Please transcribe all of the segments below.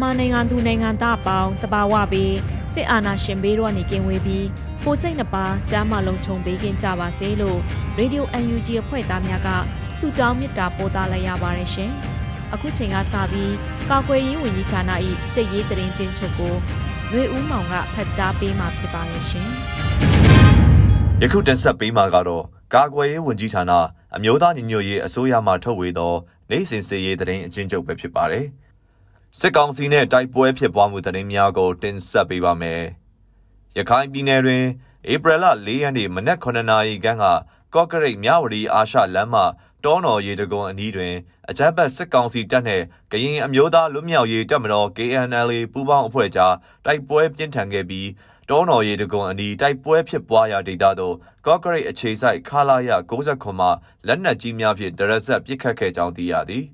မြန်မာနိုင်ငံသူနိုင်ငံသားအပေါင်းတဘာဝပြီးစစ်အာဏာရှင်ဘေးတော့နေကင်းဝေးပြီးကိုစိတ်နှပါကြားမလုံးခြုံပေးခင်ကြပါစေလို့ရေဒီယို UNG အဖွဲ့သားများကဆုတောင်းမေတ္တာပို့သလိုက်ရပါတယ်ရှင်။အခုချိန်ကစပြီးကာကွယ်ရေးဝန်ကြီးဌာန၏စစ်ရေးတရင်ချင်းချုပ်ကိုရွေဦးမောင်ကဖတ်ကြားပေးမှာဖြစ်ပါရဲ့ရှင်။ယခုတင်ဆက်ပေးမှာကတော့ကာကွယ်ရေးဝန်ကြီးဌာနအမျိုးသားညီညွတ်ရေးအစိုးရမှထုတ်ဝေသောနိုင်စင်စစ်ရေးတရင်အချင်းချုပ်ပဲဖြစ်ပါတယ်။ စစ်ကောင်စီနဲ့တိုက်ပွဲဖြစ်ပွားမှုသတင်းများကို တင်ဆက်ပေးပါမယ်။ရခိုင်ပြည်နယ်တွင်ဧပြီလ၄ရက်နေ့မနက်9နာရီခန့်ကကော့ကရိတ်မြဝတီအာရှလမ်းမတောနော်ရေတကွန်အနီးတွင်အကြမ်းဖက်စစ်ကောင်စီတပ်နှင့်ကရင်အမျိုးသားလွတ်မြောက်ရေးတပ်မတော် KNL ပူးပေါင်းအဖွဲ့ကြားတိုက်ပွဲပြင်းထန်ခဲ့ပြီးတောနော်ရေတကွန်အနီးတိုက်ပွဲဖြစ်ပွားရာဒေသသို့ကော့ကရိတ်အခြေစိုက်ခလာရ69မှလက်နက်ကြီးများဖြင့်ဒရဆက်ပစ်ခတ်ခဲ့ကြောင်းသိရသည်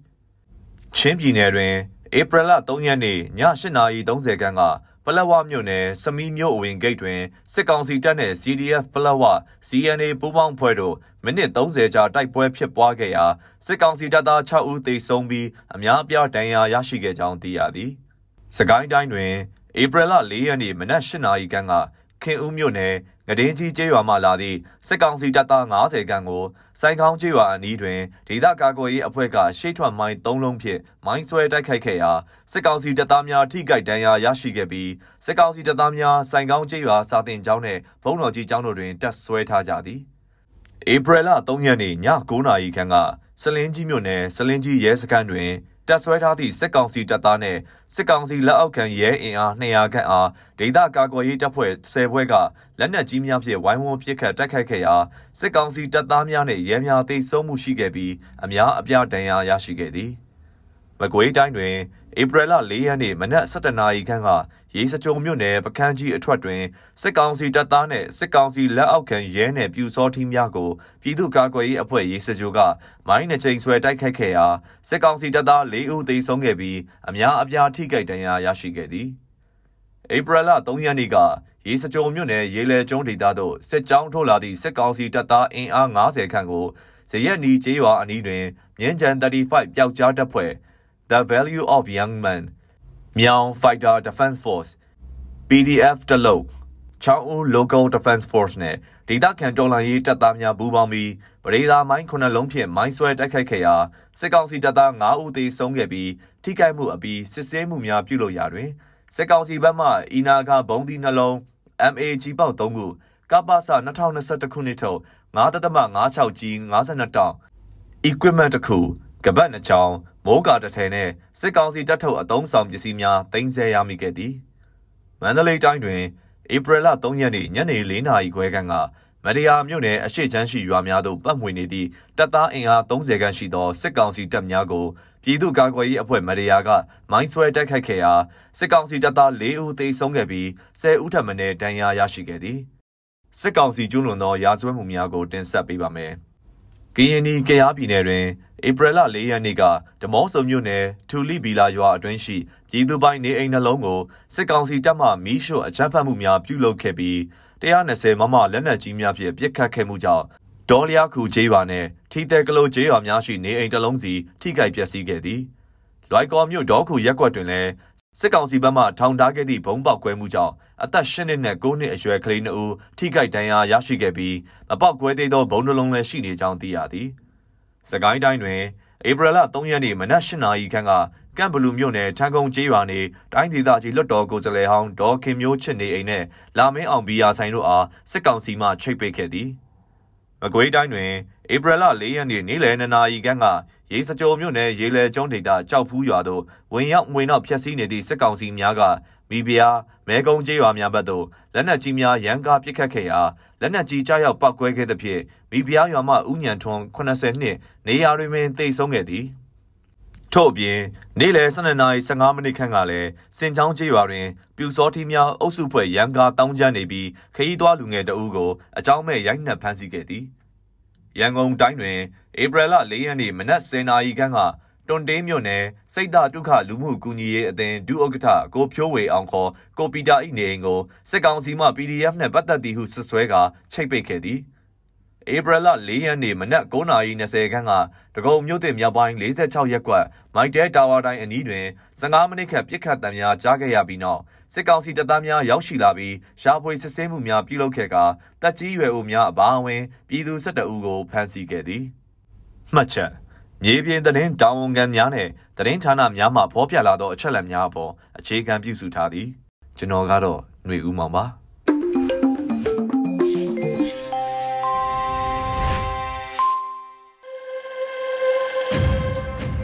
။ချင်းပြည်နယ်တွင် ဧပြီလ3ရက်နေ့ည8:30ခန်းကပလက်ဝမြို့နယ်စမီးမြို့အဝင်ဂိတ်တွင်စစ်ကောင်စီတပ်နှင့် CDF ပလက်ဝ CNA ပူးပေါင်းဖွဲ့တို့မိနစ်30ကြာတိုက်ပွဲဖြစ်ပွားခဲ့ရာစစ်ကောင်စီတပ်သား6ဦးသေဆုံးပြီးအများအပြားဒဏ်ရာရရှိခဲ့ကြောင်းသိရသည်။စကိုင်းတိုင်းတွင်ဧပြီလ4ရက်နေ့မနက်8:00နာရီခန့်ကခင်ဦးမြို့နယ် ငဒင်းကြီးကျေးရွာမှလာသည့်စစ်ကောင်စီတပ်သား90ခန့်ကိုစိုင်းကောင်းကျေးရွာအနီးတွင်ဒေသကာကွယ်ရေးအဖွဲ့ကရှေ့ထွက်မိုင်း၃လုံးဖြင့်မိုင်းဆွဲတိုက်ခိုက်ခဲ့ရာစစ်ကောင်စီတပ်သားများထိခိုက်ဒဏ်ရာရရှိခဲ့ပြီးစစ်ကောင်စီတပ်သားများစိုင်းကောင်းကျေးရွာစာတင်ကျောင်းနှင့်ဘုံတော်ကြီးကျောင်းတို့တွင်တပ်ဆွဲထားကြသည်ဧပြီလ3ရက်နေ့ည9:00နာရီခန့်ကစလင်းကြီးမြို့နယ်စလင်းကြီးရဲစခန်းတွင် တပ်ဆွဲထားသည့်စစ်ကောင်စီတပ်သားနှင့်စစ်ကောင်စီလက်အောက်ခံရဲအင်အား200ခန့်အားဒေသကာကွယ်ရေးတပ်ဖွဲ့10ဘွဲကလက်နက်ကြီးများဖြင့်ဝိုင်းဝန်းပစ်ခတ်တိုက်ခိုက်ခဲ့ရာစစ်ကောင်စီတပ်သားများနှင့်ရဲများသိမ်းဆုံးမှုရှိခဲ့ပြီးအများအပြားဒဏ်ရာရရှိခဲ့သည်။မကွေးတိုင်းတွင် ဧပြီလ၄ရက်နေ့မနက်7:00နာရီခန့်ကရေစကြုံမြို့နယ်ပကန်းကြီးအထွတ်တွင်စစ်ကောင်စီတပ်သားနှင့်စစ်ကောင်စီလက်အောက်ခံရဲနှင့်ပြူစောထီးများကိုပြည်သူ့ကာကွယ်ရေးအဖွဲ့ရေစကြိုကမိုင်းနှချိန်ဆွဲတိုက်ခိုက်ခဲ့ရာစစ်ကောင်စီတပ်သား၄ဦးသေဆုံးခဲ့ပြီးအများအပြားထိခိုက်ဒဏ်ရာရရှိခဲ့သည်ဧပြီလ3ရက်နေ့ကရေစကြုံမြို့နယ်ရေလဲကျွန်းဒေသသို့စစ်ကြောင်းထိုးလာသည့်စစ်ကောင်စီတပ်သားအင်အား90ခန့်ကိုဇရက်နီကျေးရွာအနီးတွင်မြင်းကြံ35ပျောက်ကြားတပ်ဖွဲ့ The Value of Young Men မြောင် Fighter Defense Force PDF တလုတ်ချောင်းဦး Local Defense Force နဲ့ဒေသခံတော်လှန်ရေးတပ်သားများပူးပေါင်းပြီးပရိသာမိုင်းခုနှစ်လုံးဖြင့်မိုင်းဆွဲတိုက်ခိုက်ခဲ့ရာစစ်ကောင်စီတပ်သား9ဦးသေဆုံးခဲ့ပြီးထိခိုက်မှုအပြီးစစ်ဆေးမှုများပြုလုပ်ရာတွင်စစ်ကောင်စီဘက်မှအီနာကဘုံသီးနှလုံး MAG ပေါက်3ခုကပ္ပစ2021ခုနှစ်ထုတ်9.56 G 52တောင် equipment တစ်ခုကပတ်နှချောင်း မိုးကာတထဲနဲ့စစ်ကောင်စီတပ်ထုတ်အုံဆောင်ပစ္စည်းများတင်ဆက်ရမိခဲ့သည်မန္တလေးတိုင်းတွင်ဧပြီလ3ရက်နေ့ညနေ4နာရီခွဲခန့်ကမရယာမြို့နယ်အရှိချမ်းရှိရွာများသို့ပတ်မွေနေသည့်တပ်သားအင်အား30ခန့်ရှိသောစစ်ကောင်စီတပ်များကိုပြည်သူ့ကာကွယ်ရေးအဖွဲ့မရယာကမိုင်းဆွဲတိုက်ခိုက်ခဲ့ရာစစ်ကောင်စီတပ်သား4ဦးသေဆုံးခဲ့ပြီး10ဦးထပ်မံဒဏ်ရာရရှိခဲ့သည်စစ်ကောင်စီကျူးလွန်သောရာဇဝတ်မှုများကိုတင်ဆက်ပေးပါမယ်။ ကရင်နီကယားပြည်နယ်တွင်ဧပြီလ၄ရက်နေ့ကဓမောဆုံမြို့နယ်ထူလီဘီလာရွာအတွင်းရှိပြည်သူပိုင်နေအိမ်နှလုံးကိုစစ်ကောင်စီတပ်မှမီးရှို့အကြမ်းဖက်မှုများပြုလုပ်ခဲ့ပြီး120မမလက်နက်ကြီးများဖြင့်ပစ်ခတ်ခဲ့မှုကြောင့်ဒေါ်လျာခုကျေးရွာနှင့်ထီတဲကလိုကျေးရွာများရှိနေအိမ်တစ်လုံးစီထိခိုက်ပျက်စီးခဲ့သည်။လွိုက်ကော်မြို့ဒေါခုရက်ကွက်တွင်လည်း စစ်ကောင်စီဘက်မှထောင်ထားခဲ့သည့်ဘုံပေါက်ကွဲမှုကြောင့်အသက်၈နှစ်နဲ့၉နှစ်အရွယ်ကလေး2ဦးထိခိုက်ဒဏ်ရာရရှိခဲ့ပြီးမပေါက်ကွဲသေးသောဘုံနှလုံးလည်းရှိနေကြောင်းသိရသည်။စကိုင်းတိုင်းတွင်ဧပြီလ3ရက်နေ့မနက်၈နာရီခန့်ကကန့်ဘလူမြို့နယ်ထန်းကုန်းကျေးရွာနေတိုင်းဒေသကြီးလွတ်တော်ကိုယ်စားလှယ်ဟောင်းဒေါ်ခင်မျိုးချစ်နေအိမ်နဲ့လာမင်းအောင်ဘီယာဆိုင်တို့အားစစ်ကောင်စီမှချိတ်ပိတ်ခဲ့သည်။ မကွေးတိုင်းတွင်ဧပြီလ4ရက်နေ့နေ့လယ်2နာရီခန့်ကရေစကြိုမြို့နယ်ရေလဲကျုံးဒေသကြောက်ဖူးရွာသို့ဝင်ရောက်ဝင်နောက်ဖျက်ဆီးနေသည့်စစ်ကောင်စီများကမိဖုရားမဲကုံကျေးရွာများဘက်သို့လက်နက်ကြီးများရန်ကားပစ်ခတ်ခဲ့ရာလက်နက်ကြီးကြားရောက်ပောက်ကွဲခဲ့သဖြင့်မိဖုရားရွာမှဥညံထွန်း80နှစ်နေရာတွင်ပင်တိတ်ဆုံးခဲ့သည် ထို့အပြင်နေ့လယ်12:15မိနစ်ခန့်ကလည်းစင်ချောင်းကျေးရွာတွင်ပြူစောထီးများအုပ်စုဖွဲ့ရန်ကားတောင်းကျမ်းနေပြီးခရီးသွားလူငယ်တအုပ်ကိုအကြောင်းမဲ့ရိုက်နှက်ဖမ်းဆီးခဲ့သည်ရန်ကုန်တိုင်းတွင်ဧပြီလ၄ရက်နေ့မနက်10:00နာရီခန့်ကတွန်တေးမြို့နယ်စိတ်ဓာတုခလူမှုကူညီရေးအသင်းဒုဥက္ကဋ္ဌကိုဖြိုးဝေအောင်ခေါ်ကိုပီတာ၏နေအိမ်ကိုစစ်ကောင်စီမှ PDF နှင့်ပတ်သက်သည်ဟုဆွဆွဲကာချိတ်ပိတ်ခဲ့သည် ဧပြီလ၄ရက်နေ့မနက်9:20ခန်းကတကုံမြို့သစ်မြောက်ပိုင်း46ရပ်ကွက်မိုက်တဲတာဝါတိုင်းအနီးတွင်15မိနစ်ခန့်ပြစ်ခတ်တံများကြားခဲ့ရပြီးနောက်စစ်ကောင်စီတပ်သားများရောက်ရှိလာပြီးရှားဖွေစစ်ဆေးမှုများပြုလုပ်ခဲ့ကာတပ်ကြီးရွယ်အိုများအပါအဝင်ပြည်သူ12ဦးကိုဖမ်းဆီးခဲ့သည်မှတ်ချက်မြေပြင်သတင်းတာဝန်ခံများနဲ့သတင်းဌာနများမှဖော်ပြလာသောအချက်အလက်များအပေါ်အခြေခံပြုစုထားသည်ကျွန်တော်ကတော့ຫນွေဦးမောင်ပါ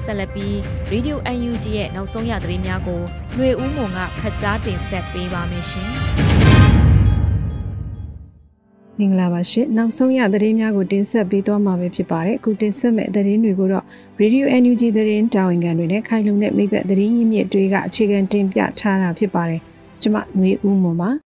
ဆက်လက်ပြီး Radio UNG ရဲ့နောက်ဆုံးရသတင်းများကိုຫນွေဦးမွန်ကဖတ်ကြားတင်ဆက်ပေးပါမယ်ရှင်။မင်္ဂလာပါရှင်။နောက်ဆုံးရသတင်းများကိုတင်ဆက်ပေးသွားမှာပဲဖြစ်ပါတယ်။အခုတင်ဆက်မဲ့သတင်းတွေကိုတော့ Radio NUG သတင်းတာဝန်ခံတွေနဲ့ခိုင်လုံတဲ့မိဘသတင်းရင်းမြစ်တွေကအခြေခံတင်ပြထားတာဖြစ်ပါတယ်။ကျွန်မຫນွေဦးမွန်ပါ။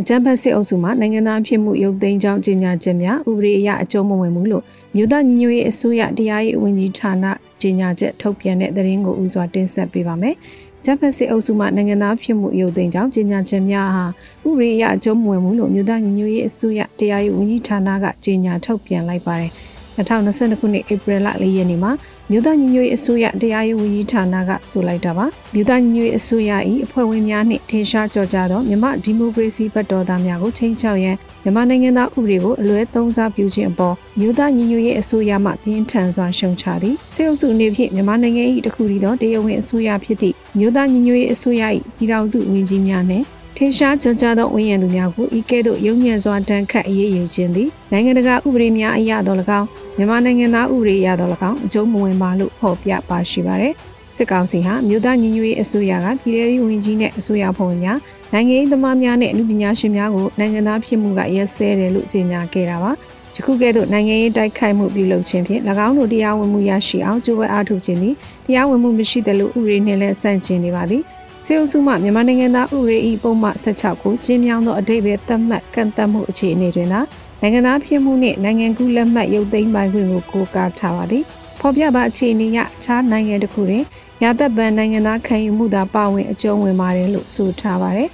အကြံဖတ်စစ်အုပ်စုမှနိုင်ငံသားဖြစ်မှုရုပ်သိမ်းကြောင်းကြေညာချက်များဥပဒေအရအကျုံးမဝင်ဘူးလို့ မြို့သားညီညွတ်ရေးအစိုးရတရားရေးဝန်ကြီးဌာနကြေညာချက်ထုတ်ပြန်တဲ့သတင်းကိုဦးစွာတင်ဆက်ပေးပါမယ်။ဂျပန်စစ်အုပ်စုမှနိုင်ငံသားဖြစ်မှုရုပ်သိမ်းကြောင်းကြေညာချက်များဟာဥပဒေအရအကျုံးမဝင်ဘူးလို့မြို့သားညီညွတ်ရေးအစိုးရတရားရေးဝန်ကြီးဌာနကကြေညာထုတ်ပြန်လိုက်ပါတယ်။ 2022ခုနှစ်ဧပြီလ4ရက်နေ့မှာမြို့သားညီညွတ်ရေးအစိုးရတရားရေးဝန်ကြီးဌာနကဆိုလိုက်တာပါမြို့သားညီညွတ်ရေးအစိုးရ၏အဖွဲ့ဝင်များနှင့်ထင်ရှားကြော်ကြားသောမြမဒီမိုကရေစီဘက်တော်သားများကိုချိန်ချောက်ရန်မြန်မာနိုင်ငံသားဥပဒေကိုအလွဲသုံးစားပြုခြင်းအပေါ်မြို့သားညီညွတ်ရေးအစိုးရမှပြင်းထန်စွာရှုံချသည်စေအုပ်စုအနေဖြင့်မြန်မာနိုင်ငံ၏တခုတည်းသောတရားဝင်အစိုးရဖြစ်သည့်မြို့သားညီညွတ်ရေးအစိုးရ၏ပြည်ထောင်စုဝန်ကြီးများနှင့် ထင်ရှားကြွကြသောဝန်ရံသူများကိုဤကဲ့သို့ရုံညံ့စွာတန်းခတ်အရေးယူခြင်းသည်နိုင်ငံတကာဥပဒေများအရသော၎င်းမြန်မာနိုင်ငံသားဥပဒေအရသော၎င်းအကျုံးမဝင်ပါလို့ဖော်ပြပါရှိပါတယ်။စစ်ကောင်စီဟာမြို့သားညီညွတ်ရေးအစိုးရကပြည်ထရေးဝန်ကြီးနဲ့အစိုးရဖွဲ့ဝင်များနိုင်ငံရေးသမားများနဲ့အမှုပညာရှင်များကိုနိုင်ငံသားဖြစ်မှုကရက်စဲတယ်လို့ကြေညာခဲ့တာပါ။ယခုကဲ့သို့နိုင်ငံရေးတိုက်ခိုက်မှုပြုလုပ်ခြင်းဖြင့်၎င်းတို့တရားဝင်မှုရရှိအောင်ကြိုးပမ်းအားထုတ်ခြင်းသည်တရားဝင်မှုမရှိသလိုဥပဒေနှင့်လည်းဆန့်ကျင်နေပါသည်။ စေအုပ်စုမှမြန်မာနိုင်ငံသားဥရေဤပုံမှ16ကိုကျင်းမြောင်းသောအတိတ်ပဲသတ်မှတ်ကန့်သတ်မှုအခြေအနေတွင်သာနိုင်ငံသားဖြစ်မှုနှင့်နိုင်ငံကူးလက်မှတ်ရုပ်သိမ်းပိုင်ခွင့်ကိုကိုးကားထားပါသည်ဖော်ပြပါအခြေအနေအရအခြားနိုင်ငံတစ်ခုတွင်ရာသက်ပန်နိုင်ငံသားခံယူမှုသာပါဝင်အကျုံးဝင်ပါတယ်လို့ဆိုထားပါတယ်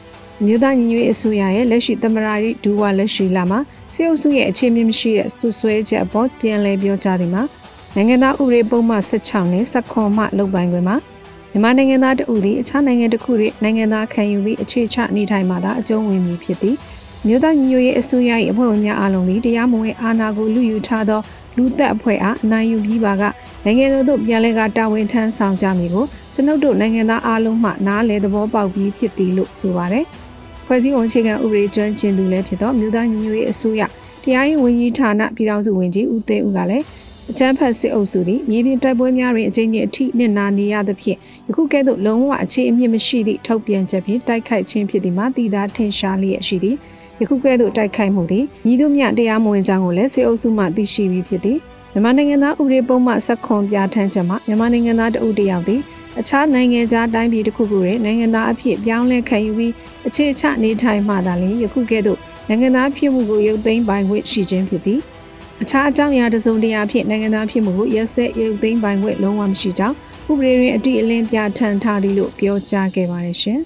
မြို့သားညီညွတ်ရေးအစိုးရရဲ့လက်ရှိသမရာရီဒူဝါလက်ရှိလာမှာစေအုပ်စုရဲ့အခြေမြင့်မရှိတဲ့ဆွဆွဲချက်အပေါ်ပြန်လည်ပြောကြားသည်မှာနိုင်ငံသားဥပဒေပုံမှ16နဲ့စက်ခွန်မှလုပ်ပိုင်ခွင့်မှာ မြန်မာနိုင်ငံသားတဦးသည်အခြားနိုင်ငံတစ်ခုတွင်နိုင်ငံသားခံယူပြီးအခြေချနေထိုင်မှသာအကျုံးဝင်မည်ဖြစ်သည်မြို့သားညီညွတ်ရေးအစိုးရ၏အဖွဲ့ဝင်များအားလုံးသည်တရားမဝင်အာဏာကိုလူယူထားသောလူသက်အဖွဲ့အားအနိုင်ယူပြီးပါကနိုင်ငံတော်သို့ပြန်လည်ကတာဝန်ထမ်းဆောင်ကြမည်ကိုကျွန်ုပ်တို့နိုင်ငံသားအားလုံးမှနားလည်သဘောပေါက်ပြီးဖြစ်သည်လို့ဆိုပါတယ်။ဖွဲ့စည်းပုံအခြေခံဥပဒေကျွမ်းကျင်သူလည်းဖြစ်သောမြို့သားညီညွတ်ရေးအစိုးရတရားရေးဝန်ကြီးဌာနပြည်ထောင်စုဝန်ကြီးဦးသိန်းဦးကလည်း အချမ်းဖတ်စစ်အုပ်စုသည်မြေပြင်တိုက်ပွဲများတွင်အကြိမ်ကြိမ်အထိနစ်နာနေရသဖြင့်ယခုကဲ့သို့လုံးဝအခြေအမြင့်မရှိသည့်ထုတ်ပြန်ချက်ဖြင့်တိုက်ခိုက်ခြင်းဖြစ်သည်မှာတည်သားထင်ရှားလျက်ရှိသည်ယခုကဲ့သို့တိုက်ခိုက်မှုသည်ညီတို့မြတရားမဝင်ကြောင်းကိုလည်းစစ်အုပ်စုမှသိရှိပြီးဖြစ်သည်မြန်မာနိုင်ငံသားဥပဒေပုံမှန်ဆက်ခွန်ပြဋ္ဌာန်းချက်မှာမြန်မာနိုင်ငံသားတဦးတယောက်သည်အခြားနိုင်ငံခြားတိုင်းပြည်တစ်ခုခုတွင်နိုင်ငံသားအဖြစ်ပြောင်းလဲခံယူပြီးအခြေချနေထိုင်မှသာလျှင်ယခုကဲ့သို့နိုင်ငံသားဖြစ်မှုကိုရုပ်သိမ်းပိုင်ခွင့်ရှိခြင်းဖြစ်သည် အခြားအကြောင်းအရာတစုံတရာဖြင့်နိုင်ငံသားဖြစ်မှုကိုရက်စက်ရုပ်သိမ်းပိုင်ခွင့်လုံးဝမရှိကြောင်းဥပဒေတွင်အတိအလင်းပြဋ္ဌာန်းထားသည်လို့ပြောကြားခဲ့ပါတယ်ရှင်။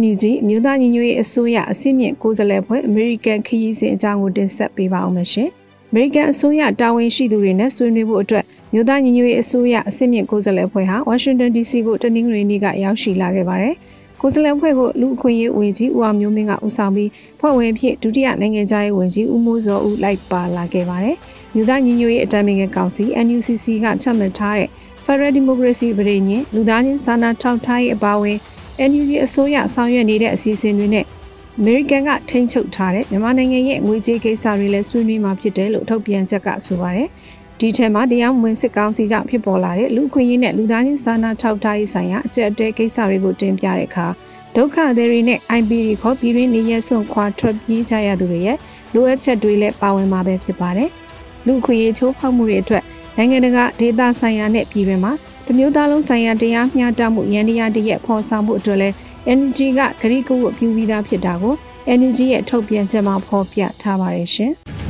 NUG အမျိုးသားညီညွတ်ရေးအစိုးရအစည်းအမြင့်ကိုယ်စားလှယ်ဖွဲ့ American ခရီးစဉ်အကြောင်းကိုတင်ဆက်ပေးပါအောင်ရှင်။ American အစိုးရတာဝန်ရှိသူတွေနဲ့ဆွေးနွေးဖို့အတွက်မြို့သားညီညွတ်ရေးအစိုးရအစည်းအမြင့်ကိုယ်စားလှယ်ဖွဲ့ဟာ Washington DC ကိုတနင်္ဂနွေနေ့ကရောက်ရှိလာခဲ့ပါတယ်။ ကိုစလန်ဖွဲ့ကိုလူအခွင့်အရေးဝန်ကြီးဦးအောင်မျိုးမင်းကဦးဆောင်ပြီးဖွဲ့ဝင်ဖြစ်ဒုတိယနိုင်ငံခြားရေးဝန်ကြီးဦးမိုးစောဦးလိုက်ပါလာခဲ့ပါတယ်။မြို့သားညီညွတ်ရေးအတိုင်ပင်ခံကောင်စီ NUCC ကချမှတ်ထားတဲ့ Federal Democracy ပြည်ညင်လူသားချင်းစာနာထောက်ထားရေးအပါအဝင် NUG အစိုးရဆောင်ရွက်နေတဲ့အစီအစဉ်တွေနဲ့အမေရိကန်ကထိန်းချုပ်ထားတဲ့မြန်မာနိုင်ငံရဲ့ငွေကြေးကိစ္စတွေလည်းဆွေးနွေးမှာဖြစ်တယ်လို့ထုတ်ပြန်ချက်ကဆိုပါတယ်။ ဒီထဲမှာတရားမဝင်စစ်ကောင်စီကြောင့်ဖြစ်ပေါ်လာတဲ့လူခွင့်ရေးနဲ့လူသားချင်းစာနာထောက်ထားရေးဆိုင်ရာအကြက်အတဲကိစ္စတွေကိုတင်ပြတဲ့အခါဒုက္ခသည်တွေနဲ့ IPD ခေါ်ပြည်တွင်းနေရဆုံးခွာထွက်ပြေးကြရသူတွေရဲ့လိုအပ်ချက်တွေလည်းပါဝင်မှာပဲဖြစ်ပါတယ်။လူခွင့်ရေးချိုးဖောက်မှုတွေအတွက်နိုင်ငံတကာဒေသဆိုင်ရာနဲ့ပြည်တွင်းမှာတမျိုးသားလုံးဆိုင်ရာတရားမျှတမှုရန်တရားတရက်ဖော်ဆောင်မှုအတွက်လည်း NUG ကဂရိကုဝပြုပြီးသားဖြစ်တာကို NUG ရဲ့ထုတ်ပြန်ချက်မှာဖော်ပြထားပါတယ်ရှင်။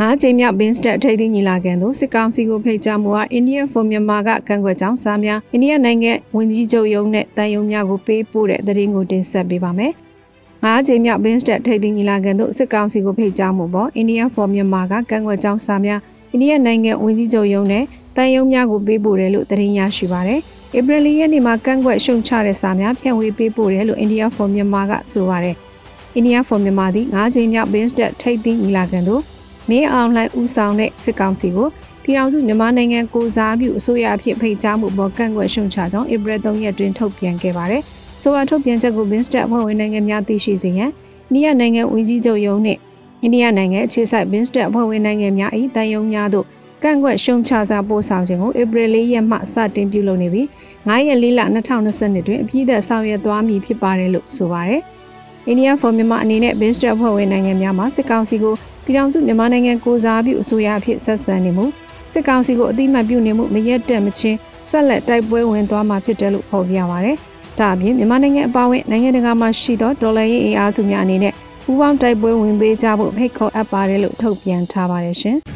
ငါးချိန်မြောက်ဘင်းစတက်ထိပ်သီးညီလာခံသို့စစ်ကောင်စီကိုဖိတ်ကြားမှုဟာ Indian for Myanmar ကကန့်ကွက်ကြောင်းစာများအိန္ဒိယနိုင်ငံဝန်ကြီးချုပ်ရုံးနဲ့တန်ယုံများကိုပေးပို့တဲ့သတင်းကိုတင်ဆက်ပေးပါမယ်။ငါးချိန်မြောက်ဘင်းစတက်ထိပ်သီးညီလာခံသို့စစ်ကောင်စီကိုဖိတ်ကြားမှုပေါ် Indian for Myanmar ကကန့်ကွက်ကြောင်းစာများအိန္ဒိယနိုင်ငံဝန်ကြီးချုပ်ရုံးနဲ့တန်ယုံများကိုပေးပို့တယ်လို့သတင်းရရှိပါရတယ်။ဧပြီလရက်နေ့မှာကန့်ကွက်ရှုံချတဲ့စာများဖြန့်ဝေပေးပို့တယ်လို့ India for Myanmar ကဆိုပါတယ်။ India for Myanmar သည်၅ချိန်မြောက် Binstat ထိပ်သီးညီလာခံသို့ မင်းအောင်လှိုင်ဦးဆောင်တဲ့စစ်ကောင်စီကိုပြည်ထောင်စုမြန်မာနိုင်ငံကိုစားပြုအစိုးရအဖြစ်ဖိတ်ကြားမှုပေါ်ကန့်ကွက်ရှုံချကြောင်းဧပြီ3ရက်တွင်ထုတ်ပြန်ခဲ့ပါတယ်။ဆိုပါထုတ်ပြန်ချက်ကို Binstat အဖွဲ့ဝင်နိုင်ငံများသိရှိစေရန်အိန္ဒိယနိုင်ငံဝန်ကြီးချုပ်ရုံးနှင့်အိန္ဒိယနိုင်ငံအခြေစိုက် Binstat အဖွဲ့ဝင်နိုင်ငံများ၏တန်ယုံများသို့ကန့်ကွက်ရှုံချစာပို့ဆောင်ခြင်းကိုဧပြီ၄ရက်မှစတင်ပြုလုပ်နေပြီး9ရက်၄လ2020တွင်အပြည့်အသက်ဆောင်ရွက်သွားမည်ဖြစ်ပါတယ်လို့ဆိုပါတယ်။ India for Myanmar အနေနဲ့ Binstat အဖွဲ့ဝင်နိုင်ငံများမှာစစ်ကောင်စီကို ပြည်ထောင်စုမြန်မာနိုင်ငံကိုစားပြုအစိုးရအဖြစ်ဆက်ဆံနေမှုစစ်ကောင်စီကိုအတိမတ်ပြုနေမှုမရက်တက်မချင်းဆက်လက်တိုက်ပွဲဝင်သွားမှာဖြစ်တယ်လို့ဖော်ပြပါတယ်။ဒါအပြင်မြန်မာနိုင်ငံအပါအဝင်နိုင်ငံတကာမှာရှိသောဒေါ်လာရေးအင်အားစုများအနေနဲ့ပူးပေါင်းတိုက်ပွဲဝင်ပေးကြဖို့ဖိတ်ခေါ်အပ်ပါတယ်လို့ထုတ်ပြန်ထားပါတယ်ရှင်။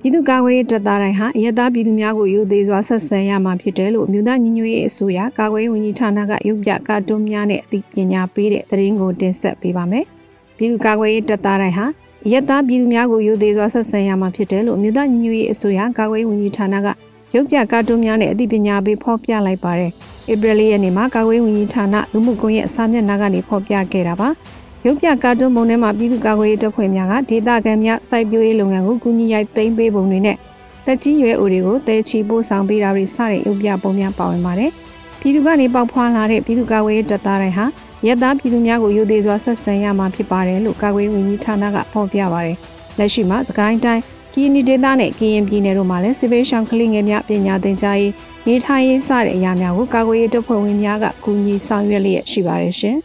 ပြည်သူ့ကာကွယ်ရေးတပ်သားတိုင်းဟာအရတားပြည်သူများကိုယူသေးစွာဆက်ဆံရမှာဖြစ်တယ်လို့မြို့သားညီညွတ်ရေးအစိုးရကာကွယ်ရေးဝန်ကြီးဌာနကရုပ်ပြကာတွန်းများနဲ့အသိပညာပေးတဲ့သတင်းကိုတင်ဆက်ပေးပါမယ်။ ပြည်သူ့ကာကွယ်ရေးတပ်သားတိုင်းဟာအရတားပြည်သူများကိုယူသေးစွာဆက်ဆံရမှာဖြစ်တယ်လို့မြို့သားညီညွတ်ရေးအစိုးရကာကွယ်ရေးဝန်ကြီးဌာနကရုပ်ပြကာတွန်းများနဲ့အသိပညာပေးဖော်ပြလိုက်ပါတယ်။ဧပြီလရက်နေ့မှာကာကွယ်ရေးဝန်ကြီးဌာနလူမှုကွန်ရက်အစာမျက်နှာကနေဖော်ပြခဲ့တာပါ။ရုပ်ပြကာတွန်းပုံထဲမှာပြည်သူ့ကာကွယ်ရေးတပ်ဖွဲ့များကဒေသခံများစိုက်ပျိုးရေးလုပ်ငန်းကိုကူညီရိုက်သိမ်းပေးပုံတွေနဲ့တက်ကြီးရွယ်အိုတွေကိုတဲချီပို့ဆောင်ပေးတာတွေစတဲ့ရုပ်ပြပုံများပါဝင်ပါတယ်။ပြည်သူကနေပေါက်ဖွာလာတဲ့ပြည်သူ့ကာကွယ်ရေးတပ်သားတွေဟာ ရက်သားပြည်သူများကိုယူသေးစွာဆက်ဆံရမှာဖြစ်ပါတယ်လို့ကာကွယ်ရေးဝန်ကြီးဌာနကဖော်ပြပါတယ်။လက်ရှိမှာစကိုင်းတိုင်းကီနီဒေသနဲ့ကရင်ပြည်နယ်တို့မှာလည်းစစ်ဘေးရှောင်ကလေးငယ်များပညာသင်ကြားရေးနေထိုင်ရေးစတဲ့အရာများကိုကာကွယ်ရေးတပ်ဖွဲ့ဝင်များကကူညီဆောင်ရွက်လျက်ရှိပါတယ်ရှင်။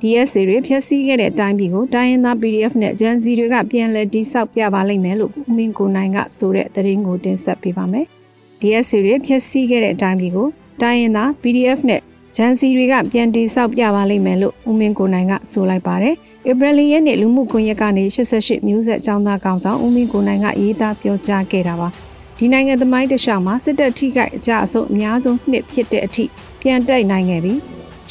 DSA တွေဖျက်ဆီးခဲ့တဲ့အတိုင်းပြည်ကိုတိုင်းရင်းသား PDF နဲ့ဂျန်စီတွေကပြန်လည်တိစောက်ပြပါလိမ့်မယ်လို့ဦးမင်းကိုနိုင်ကဆိုတဲ့သတင်းကိုတင်ဆက်ပေးပါမယ်။ DSA တွေဖျက်ဆီးခဲ့တဲ့အတိုင်းပြည်ကိုတိုင်းရင်းသား PDF နဲ့ ဂျန်စီတွေကပြန်တိစောက်ပြပါလိမ့်မယ်လို့ဦးမင်းကိုနိုင်ကဆိုလိုက်ပါတယ်။ဧပြီလရက်နေ့လူမှုကွန်ရက်ကနေ88မျိုးဆက်အကြောင်းသားကောင်ဆောင်ဦးမင်းကိုနိုင်ကရေးသားပြောကြားခဲ့တာပါ။ဒီနိုင်ငံသမိုင်းတခြားမှာစစ်တပ်ထိခိုက်အကြအဆုံးအများဆုံးနှစ်ဖြစ်တဲ့အထိပြန်တိုက်နိုင်ခဲ့ပြီး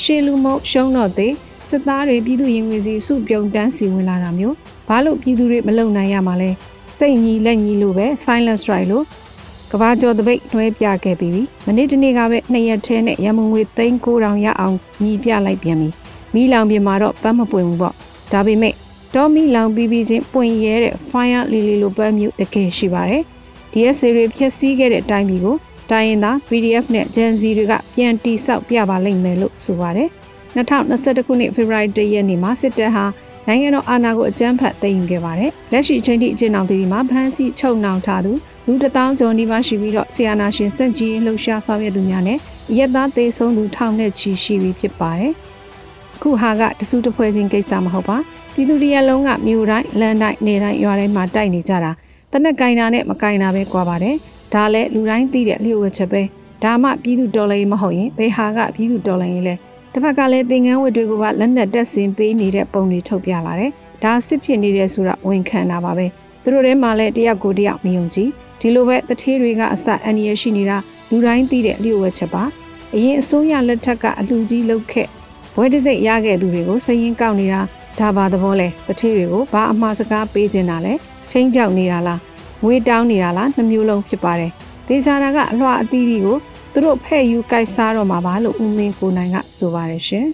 ရှေလူမုံရှုံးတော့သေးစစ်သားတွေပြည်သူရင်ဝင်စီစုပြုံတန်းစီဝင်လာတာမျိုးဘာလို့ပြည်သူတွေမလုံနိုင်ရမှာလဲစိတ်ညီလက်ညီလို့ပဲ silent strike လို့ ကဘာကျော်တပိတ်တွဲပြခဲ့ပြီးပြီမနေ့တနေ့ကပဲနှစ်ရက်ထဲနဲ့ရမုံငွေ3900ရအောင်ညီပြလိုက်ပြန်ပြီမိလောင်ပြင်မှာတော့ပတ်မပွင့်ဘူးပေါ့ဒါပေမဲ့တော်မီလောင်ပြီးပြီးချင်းပွင့်ရဲတဲ့ fire lily လိုပတ်မျိုးတကယ်ရှိပါတယ် DSC တွေဖြည့်ဆည်းခဲ့တဲ့အတိုင်းမျိုးကိုတိုင်းရင်သား PDF နဲ့ Gen Z တွေကပြန်တိဆောက်ပြပါလိမ့်မယ်လို့ဆိုပါတယ်2021ခုနှစ်ဖေဖော်ဝါရီလရက်နေ့မှာစစ်တပ်ဟာ နိုင်ငံတော်အာဏာကိုအကြမ်းဖက်သိမ်းယူခဲ့ပါတယ်။လက်ရှိအချိန်ထိအကျဉ်းအောင်တီမှာဖမ်းဆီးချုပ်နှောင်ထားသူလူတထောင်ကျော်နီးပါးရှိပြီးတော့ဆီယနာရှင်စက်ကြီးလှုပ်ရှားဆောင်ရွက်သူများနဲ့ရက်သားသေးဆုံးသူထောင်နဲ့ချီရှိပြီးဖြစ်ပါတယ်။အခုဟာကတစုတဖွဲချင်းကိစ္စမဟုတ်ပါ။ပြည်သူတရက်လုံးကမြို့တိုင်းလမ်းတိုင်းနေတိုင်းရွာတိုင်းမှာတိုက်နေကြတာ။တနက်ကင်တာနဲ့မကင်တာပဲကွာပါတယ်။ဒါလည်းလူတိုင်းသိတဲ့လျှို့ဝှက်ချက်ပဲ။ဒါမှပြည်သူတော်လှန်ရေးမဟုတ်ရင်ဘယ်ဟာကပြည်သူတော်လှန်ရေးလဲ။ တစ်ဖက်ကလည်းသင်္ကန်းဝတ်တွေကိုပါလက်နက်တက်ဆင်ပေးနေတဲ့ပုံတွေထုတ်ပြလာတယ်။ဒါစစ်ဖြစ်နေတယ်ဆိုတာဝန်ခံတာပါပဲ။သူတို့ထဲမှာလည်းတယောက်ကိုတယောက်မယုံကြည်ဒီလိုပဲတထေးတွေကအစအန်ရရှိနေတာလူတိုင်းသိတဲ့လျှို့ဝှက်ချက်ပါ။အရင်အစိုးရလက်ထက်ကအလူကြီးလုတ်ခဲ့ဘွဲတစိတ်ရခဲ့သူတွေကိုစရင်ကောက်နေတာဒါပါသဘောလဲတထေးတွေကိုဘာအမှားစကားပေးချင်တာလဲချင်းကြောက်နေတာလားငွေတောင်းနေတာလားနှမျိုးလုံးဖြစ်ပါတယ်။တဒေချာတာကအလွှာအသီးတွေကို သူတို့ဖဲ့ယူကိုက်စားတော့မှာပါလို့ဦးမင်းကိုနိုင်ကဆိုပါတယ်ရှင်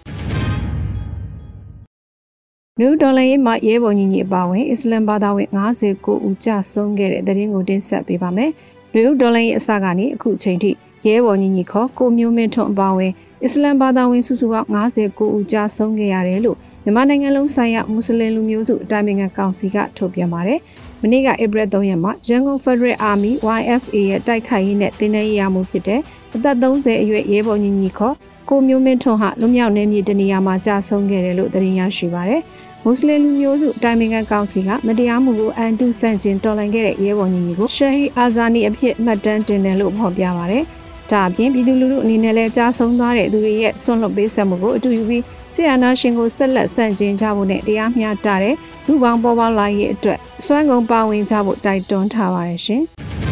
နယူးဒေါ်လာရေးမှာရဲဘော်ညီညီအပါဝင်အစ္စလမ်ဘာသာဝင်59ဦးကြာဆုံးခဲ့တဲ့တဲ့ရင်ကိုတင်ဆက်ပေးပါမယ်။နယူးဒေါ်လာရေးအစကနေအခုချိန်ထိရဲဘော်ညီညီခေါ်ကိုမျိုးမင်းထွန်းအပါဝင်အစ္စလမ်ဘာသာဝင်စုစုပေါင်း59ဦးကြာဆုံးခဲ့ရတယ်လို့မြန်မာနိုင်ငံလုံးဆိုင်ရာမွတ်စလင်လူမျိုးစုအတိုင်းအမြံကောင်စီကထုတ်ပြန်ပါတယ်။မနေ့ကဧပြီ3ရက်မှာရန်ကုန် Federal Army YFA ရဲ့တိုက်ခိုက်ရေးနဲ့တင်းနှဲရေးရမှုဖြစ်တဲ့ အသက်30အရွယ်ရဲဘော်ညီညီခေါ်ကိုမျိုးမင်းထွန်းဟာလွမြောက်နေမြေတနေရာမှာကြာဆုံးခဲ့တယ်လို့သတင်းရရှိပါတယ်။မွတ်စလင်လူမျိုးစုအတိုင်းအမြံကောင်စီကမတရားမှုကိုအန်တုဆန့်ကျင်တော်လှန်ခဲ့တဲ့ရဲဘော်ညီညီကိုရှဟီအာဇာနီအဖြစ်မှတ်တမ်းတင်တယ်လို့ဖော်ပြပါတယ်။ဒါအပြင်ပြည်သူလူထုအနေနဲ့လည်းကြားဆုံးသွားတဲ့သူတွေရဲ့ဆွန့်လွတ်ပေးဆက်မှုကိုအတူယူပြီးဆီယနာရှင်ကိုဆက်လက်ဆန့်ကျင်ကြဖို့နဲ့တရားမျှတတဲ့လူပေါင်းပေါ်ပေါလာရေးအတွက်စွမ်းကုန်ပါဝင်ကြဖို့တိုက်တွန်းထားပါတယ်ရှင်။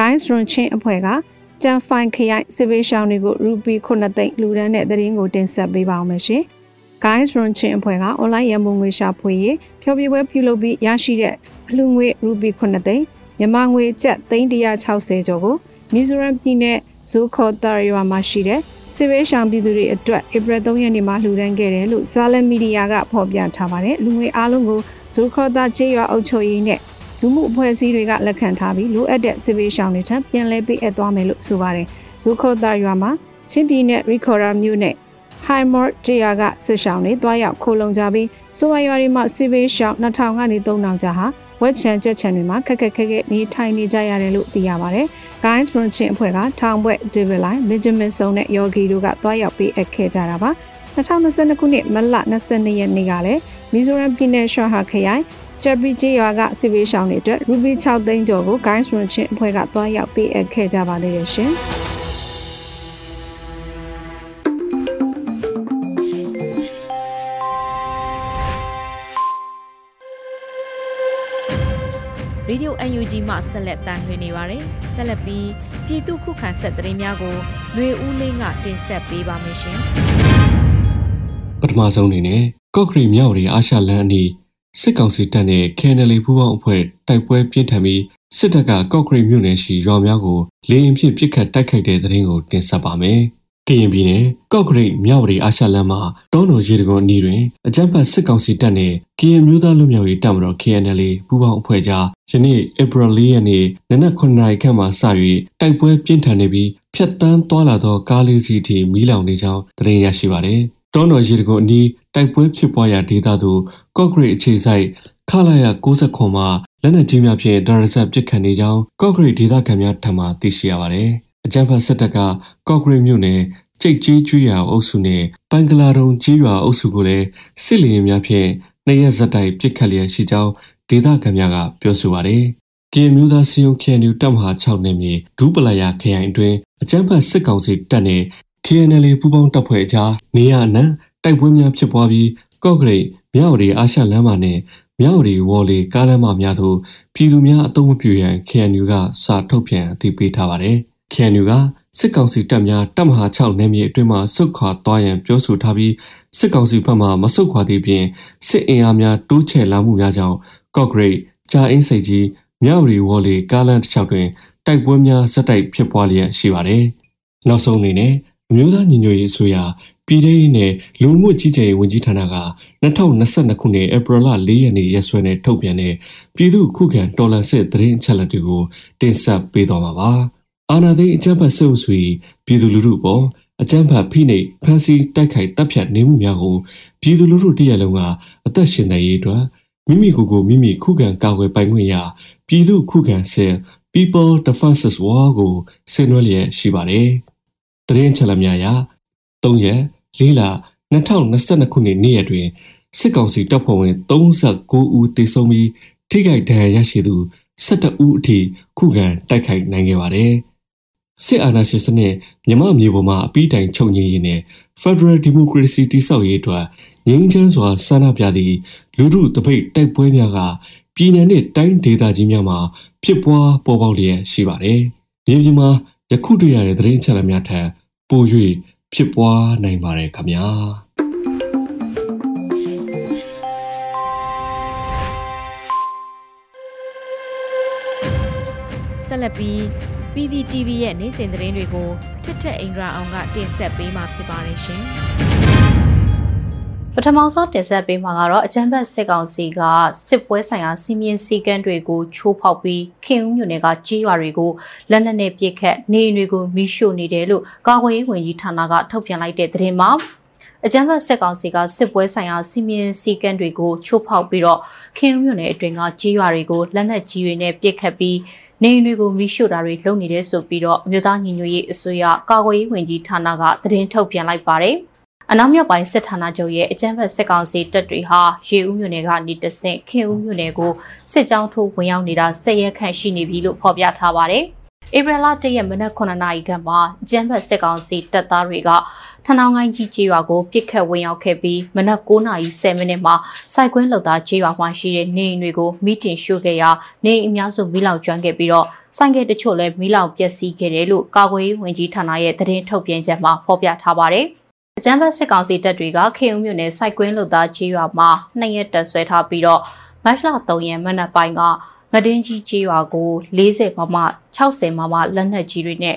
Guys from Chin အဖွဲ့ကကျန်ဖိုင်ခရိုင်စစ်ဘေးရှောင်းတွေကိုရူပီ9သိန်းလူဒန်းတဲ့သတင်းကိုတင်ဆက်ပေးပါအောင်မယ်ရှင်။ Guys from Chin အဖွဲ့က online ရန်ပုံငွေရှာဖွေရေးဖျော်ဖြေပွဲပြုလုပ်ပြီးရရှိတဲ့အလှူငွေရူပီ9သိန်းမြန်မာငွေကျပ်360ကျော်ကိုမီဇိုရမ်ပြည်နယ်ဇိုခေါ်တာရွာမှာရှိတဲ့စစ်ဘေးရှောင်ပြည်သူတွေအတွက်ဧပြီ3ရက်နေ့မှာလှူဒန်းခဲ့တယ်လို့ဇာလန်မီဒီယာကဖော်ပြထားပါတယ်လူငွေအားလုံးကိုဇိုခေါ်တာကျေးရွာအုပ်ချုပ်ရေးနဲ့ လူမှုအဖွဲ့အစည်းတွေကလက်ခံထားပြီးလိုအပ်တဲ့စစ်ဘေးရှောင်တွေထံပြန်လည်ပေးအပ်သွားမယ်လို့ဆိုပါတယ်ဇိုခေါ်တာရွာမှာချင်းပြည်နယ်ရီခေါ်ရာမြို့နဲ့ High Mort ကျေးရွာကစစ်ရှောင်တွေတွားရောက်ခိုးလုံကြပြီးဆိုဝါရွာတွေမှာစစ်ဘေးရှောင်2000ကနေ3000ကျားဟာဝက်ချန်ကြက်ချန်တွေမှာခက်ခက်ခဲခဲနေထိုင်နေကြရတယ်လို့သိရပါတယ်။ Guys Brunchen အဖွဲ့ကထောင်ဘွဲ့ David Line, Benjamin Song နဲ့ Yogi တို့ကတွားရောက်ပေးအပ်ခဲ့ကြတာပါ။2022ခုနှစ်မလ22ရက်နေ့ကလည်းမီဇိုရမ်ပြည်နယ်ရှော့ဟာခရိုင် ချပ်ပရီဂျီရွာကစစ်ပေးရှောင်းတွေအတွက်ရူဘီ6သိန်းကျော်ကို Guys Brunchen အဖွဲ့ကတွားရောက်ပေးအပ်ခဲ့ကြပါသေးတယ်ရှင်။ရေဒီယို UNG မှဆက်လက်တမ်းလှည့်နေပါတယ်။ဆက်လက်ပြီးပြည်သူခုခံဆက်သတင်းများကိုຫນွေဦးလင်းကတင်ဆက်ပေးပါမယ်ရှင်။ပထမဆုံးအနေနဲ့ကော့ကရီမြောက်ရီအာရှလန်အနီး စစ်ကောင်စီတပ်နဲ့ KNL ပူးပေါင်းအဖွဲ့တိုက်ပွဲပြင်းထန်ပြီးစစ်တပ်ကကော့ကရီမြို့နယ်ရှိရွာများကိုလေရင်ဖြင့်ပစ်ခတ်တိုက်ခိုက်တဲ့သတင်းကိုတင်ဆက်ပါမယ်။ကရင်ပြည်နယ်ကော့ဂရိတ်မြောက်ရီအာရှလမ်းမှာတောနော်ရေတကွန်အနီးတွင်အကြမ်းဖက်စစ်ကောင်စီတပ်နှင့်ကရင်မျိုးသားလူမျိုးရေးတပ်မတော် KNL ပူးပေါင်းအဖွဲ့ကြားယနေ့ဧပြီ၄ရက်နေ့နနက်9နာရီခန့်မှစ၍တိုက်ပွဲပြင်းထန်နေပြီးဖျက်တမ်းသွားလာသောကားလေးစီးထိမီးလောင်နေကြောင်းသတင်းရရှိပါသည်။ တောနော်ရေတကွန်အနီးတိုက်ပွဲဖြစ်ပွားရာဒေသသို့ကော့ဂရိတ်အခြေစိုက်ခလာရ69ခွန်မှာလက်နက်ကြီးများဖြင့်ဒါရဆက်ပစ်ခတ်နေကြောင်းကော့ဂရိတ်ဒေသခံများထံမှသိရှိရပါသည်။အကြမ်းဖက်စစ်တပ်ကကော့ဂရိတ်မြို့နယ်ကျိတ်ကြီးကျွော်အုပ်စုနဲ့ပန်ကလာတုံကြီးရွာအုပ်စုကိုလည်းစစ်လီရင်များဖြင့်နှစ်ရက်ဇက်တိုက်ပစ်ခတ်လျက်ရှိကြောင်းဒေသခံများကပြောဆိုပါတယ်။ကင်မျိုးသားစီယုံခရိုင်တပ်မဟာ6နယ်မြေဒူးပလာယာခရိုင်အတွင်းအကြမ်းဖက်စစ်ကောင်စီတပ်နဲ့ KNL ပူးပေါင်းတပ်ဖွဲ့အကြားနေရနံတိုက်ပွဲများဖြစ်ပွားပြီးကော့ဂရိတ်မြောက်ရီအာရှလမ်းမနဲ့မြောက်ရီဝေါ်လီကားလမ်းမများသို့ပြည်သူများအုံမပြူရန် KNU ကစာထုတ်ပြန်အသိပေးထားပါတယ်။ KNU ကစစ်ကောင်စီတပ်များတပ်မဟာ6နယ်မြေအတွင်းမှဆုတ်ခွာသွားရန်ပြောဆိုထားပြီးစစ်ကောင်စီဘက်မှမဆုတ်ခွာသည့်ပြင်စစ်အင်အားများတိုးချဲ့လာမှုများကြောင့်ကော့ဂရိတ်ကြာအင်းစိတ်ကြီးမြောက်ရီဝေါ်လီကားလန်တစ်ချောက်တွင်တိုက်ပွဲများဇက်တိုက်ဖြစ်ပွားလျက်ရှိပါတယ်။နောက်ဆုံးအနေနဲ့ အမျိုးသားညီညွတ်ရေးအစိုးရပြည်ထောင်စုနဲ့လူမှုကြီးကြပ်ရေးဝန်ကြီးဌာနက2022ခုနှစ်ဧပြီလ4ရက်နေ့ရက်စွဲနဲ့ထုတ်ပြန်တဲ့ပြည်သူ့ခုခံတော်လှန်စစ်သတင်းအချက်အလက်တွေကိုတင်ဆက်ပေးသွားမှာပါ။အာဏာသိမ်းအကြမ်းဖက်ဆဲအုပ်စု၏ပြည်သူလူထုပေါ်အကြမ်းဖက်ဖိနှိပ်ဖမ်းဆီးတိုက်ခိုက်တပ်ဖြတ်နေမှုများကိုပြည်သူလူထုတရက်လုံးကအသက်ရှင်နေရေးအတွက်မိမိကိုယ်ကိုမိမိခုခံကာကွယ်ပိုင်ခွင့်ရပြည်သူခုခံစစ် People Defenses War ကိုဆင်နွှဲလျက်ရှိပါတယ်။ တရင်ချက်လက်များအရ3ရက်၄လ2022ခုနှစ်နေ့ရက်တွင်စစ်ကောင်စီတပ်ဖွဲ့ဝင်39ဦးသေဆုံးပြီးထိခိုက်ဒဏ်ရာရရှိသူ12ဦးအထိခုခံတိုက်ခိုက်နိုင်ခဲ့ပါတယ်။စစ်အာဏာရှင်စနစ်မြမမျိုးပေါ်မှာအပိတိုင်ချုပ်ငြိမ်းရေးနဲ့ Federal Democracy တိဆောက်ရေးအတွက်ငြိမ်းချမ်းစွာဆန္ဒပြသည့်လူထုတပိတ်တိုက်ပွဲများကပြည်내နဲ့တိုင်းဒေသကြီးများမှာဖြစ်ပွားပေါ်ပေါက်လျက်ရှိပါတယ်။မြေပြင်မှာယခုတွေ့ရတဲ့သတင်းချက်လက်များထက် ပို၍ဖြစ်ပွားနိုင်ပါတယ်ခင်ဗျာ။ဆက်လက်ပြီး PPTV ရဲ့နေ့စဉ်သတင်းတွေကိုထက်ထက်အင်ဒရာအောင်ကတင်ဆက်ပေးမှာဖြစ်ပါတယ်ရှင် ပထမဆုံးတင်ဆက်ပေးမှာကတော့အကြံဖက်စစ်ကောင်စီကစစ်ပွဲဆိုင်ရာစီမင်းစည်းကမ်းတွေကိုချိုးဖောက်ပြီးခင်ဦးမြို့နယ်ကကြီးရွာတွေကိုလက်နက်နဲ့ပစ်ခတ်နေအိမ်တွေကိုမိရှို့နေတယ်လို့ကာကွယ်ရေးဝန်ကြီးဌာနကထုတ်ပြန်လိုက်တဲ့သတင်းမှာအကြမ်းဖက်စစ်ကောင်စီကစစ်ပွဲဆိုင်ရာစီမင်းစည်းကမ်းတွေကိုချိုးဖောက်ပြီးတော့ခင်ဦးမြို့နယ်အတွင်းကကြီးရွာတွေကိုလက်နက်ကြီးတွေနဲ့ပစ်ခတ်ပြီးနေအိမ်တွေကိုမိရှို့တာတွေလုပ်နေတယ်ဆိုပြီးတော့အမျိုးသားညီညွတ်ရေးအစိုးရကာကွယ်ရေးဝန်ကြီးဌာနကသတင်းထုတ်ပြန်လိုက်ပါတယ်။ အနောက်မြောက်ပိုင်းစစ်ဌာနချုပ်ရဲ့အကြမ်းဖက်စစ်ကောင်စီတပ်တွေဟာရေဦးမြို့နယ်ကနေတဆင့်ခင်ဦးမြို့နယ်ကိုစစ်ကြောင်းထိုးဝင်ရောက်နေတာဆက်ရက်ခန့်ရှိနေပြီလို့ဖော်ပြထားပါတယ်။ဧပြီလ၁ရက်မနက်9နာရီခန့်မှာအကြမ်းဖက်စစ်ကောင်စီတပ်သားတွေကထဏောင်းကိုင်းကြီးကျေးရွာကိုပစ်ခတ်ဝင်ရောက်ခဲ့ပြီးမနက်9:30မိနစ်မှာစိုက်ကွင်းလောက်သားကျေးရွာမှာရှိတဲ့နေအိမ်တွေကိုမိတင်ရှို့ခဲ့ရာနေအိမ်အများစုမိလောင်ကျွမ်းခဲ့ပြီးတော့ဆိုင်ကယ်တချို့လည်းမိလောင်ပျက်စီးခဲ့တယ်လို့ကာကွယ်ရေးဝန်ကြီးဌာနရဲ့သတင်းထုတ်ပြန်ချက်မှာဖော်ပြထားပါတယ်။ အကြမ်းဖက်စစ်ကောင်စီတပ်တွေကခေဦးမြို့နယ်စိုက်ကွင်းလုသားကြီးရွာမှာနှစ်ရက်တက်ဆွဲထားပြီးတော့မတ်လ3ရက်မနက်ပိုင်းကငဒင်းကြီးကြီးရွာကို40မမ60မမလက်နက်ကြီးတွေနဲ့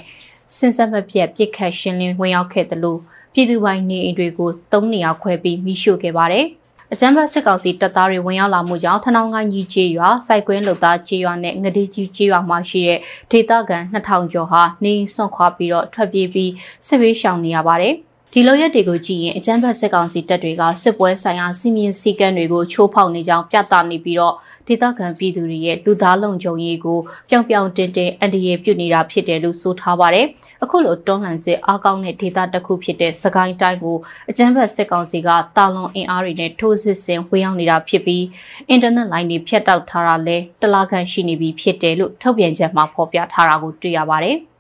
စင်စက်မပြတ်ပစ်ခတ်ရှင်းလင်းဝင်ရောက်ခဲ့တယ်လို့ပြည်သူပိုင်နေအိမ်တွေကို၃နေရာခွဲပြီးမိရှို့ခဲ့ပါတယ်။အကြမ်းဖက်စစ်ကောင်စီတပ်သားတွေဝင်ရောက်လာမှုကြောင့်ထနောင်းကိုင်းကြီးကြီးရွာစိုက်ကွင်းလုသားကြီးရွာနဲ့ငဒီကြီးကြီးရွာမှာရှိတဲ့ဒေသခံ2000ကျော်ဟာနေစွန့်ခွာပြီးတော့ထွက်ပြေးပြီးစစ်ဘေးရှောင်နေရပါတယ်။ ဒီလိုရက်တွေကိုကြည့်ရင်အကြမ်းဖက်စစ်ကောင်စီတပ်တွေကစစ်ပွဲဆိုင်ရာစီမင်းစည်းကမ်းတွေကိုချိုးဖောက်နေကြောင်းပြသနေပြီးတော့ဒေသခံပြည်သူတွေရဲ့လူသားလုံခြုံရေးကိုပြောင်ပြောင်တင်တင်အန္တရာယ်ပြုနေတာဖြစ်တယ်လို့ဆိုထားပါတယ်။အခုလိုတွန်းလှန်စစ်အားကောင်းတဲ့ဒေသတစ်ခုဖြစ်တဲ့စကိုင်းတိုင်းကိုအကြမ်းဖက်စစ်ကောင်စီကတာလွန်အင်အားတွေနဲ့ထိုးစစ်ဆင်ဝေရောက်နေတာဖြစ်ပြီးအင်တာနက်လိုင်းတွေဖြတ်တောက်ထားတာလဲတလားခန့်ရှိနေပြီဖြစ်တယ်လို့ထုတ်ပြန်ချက်မှာဖော်ပြထားတာကိုတွေ့ရပါတယ်။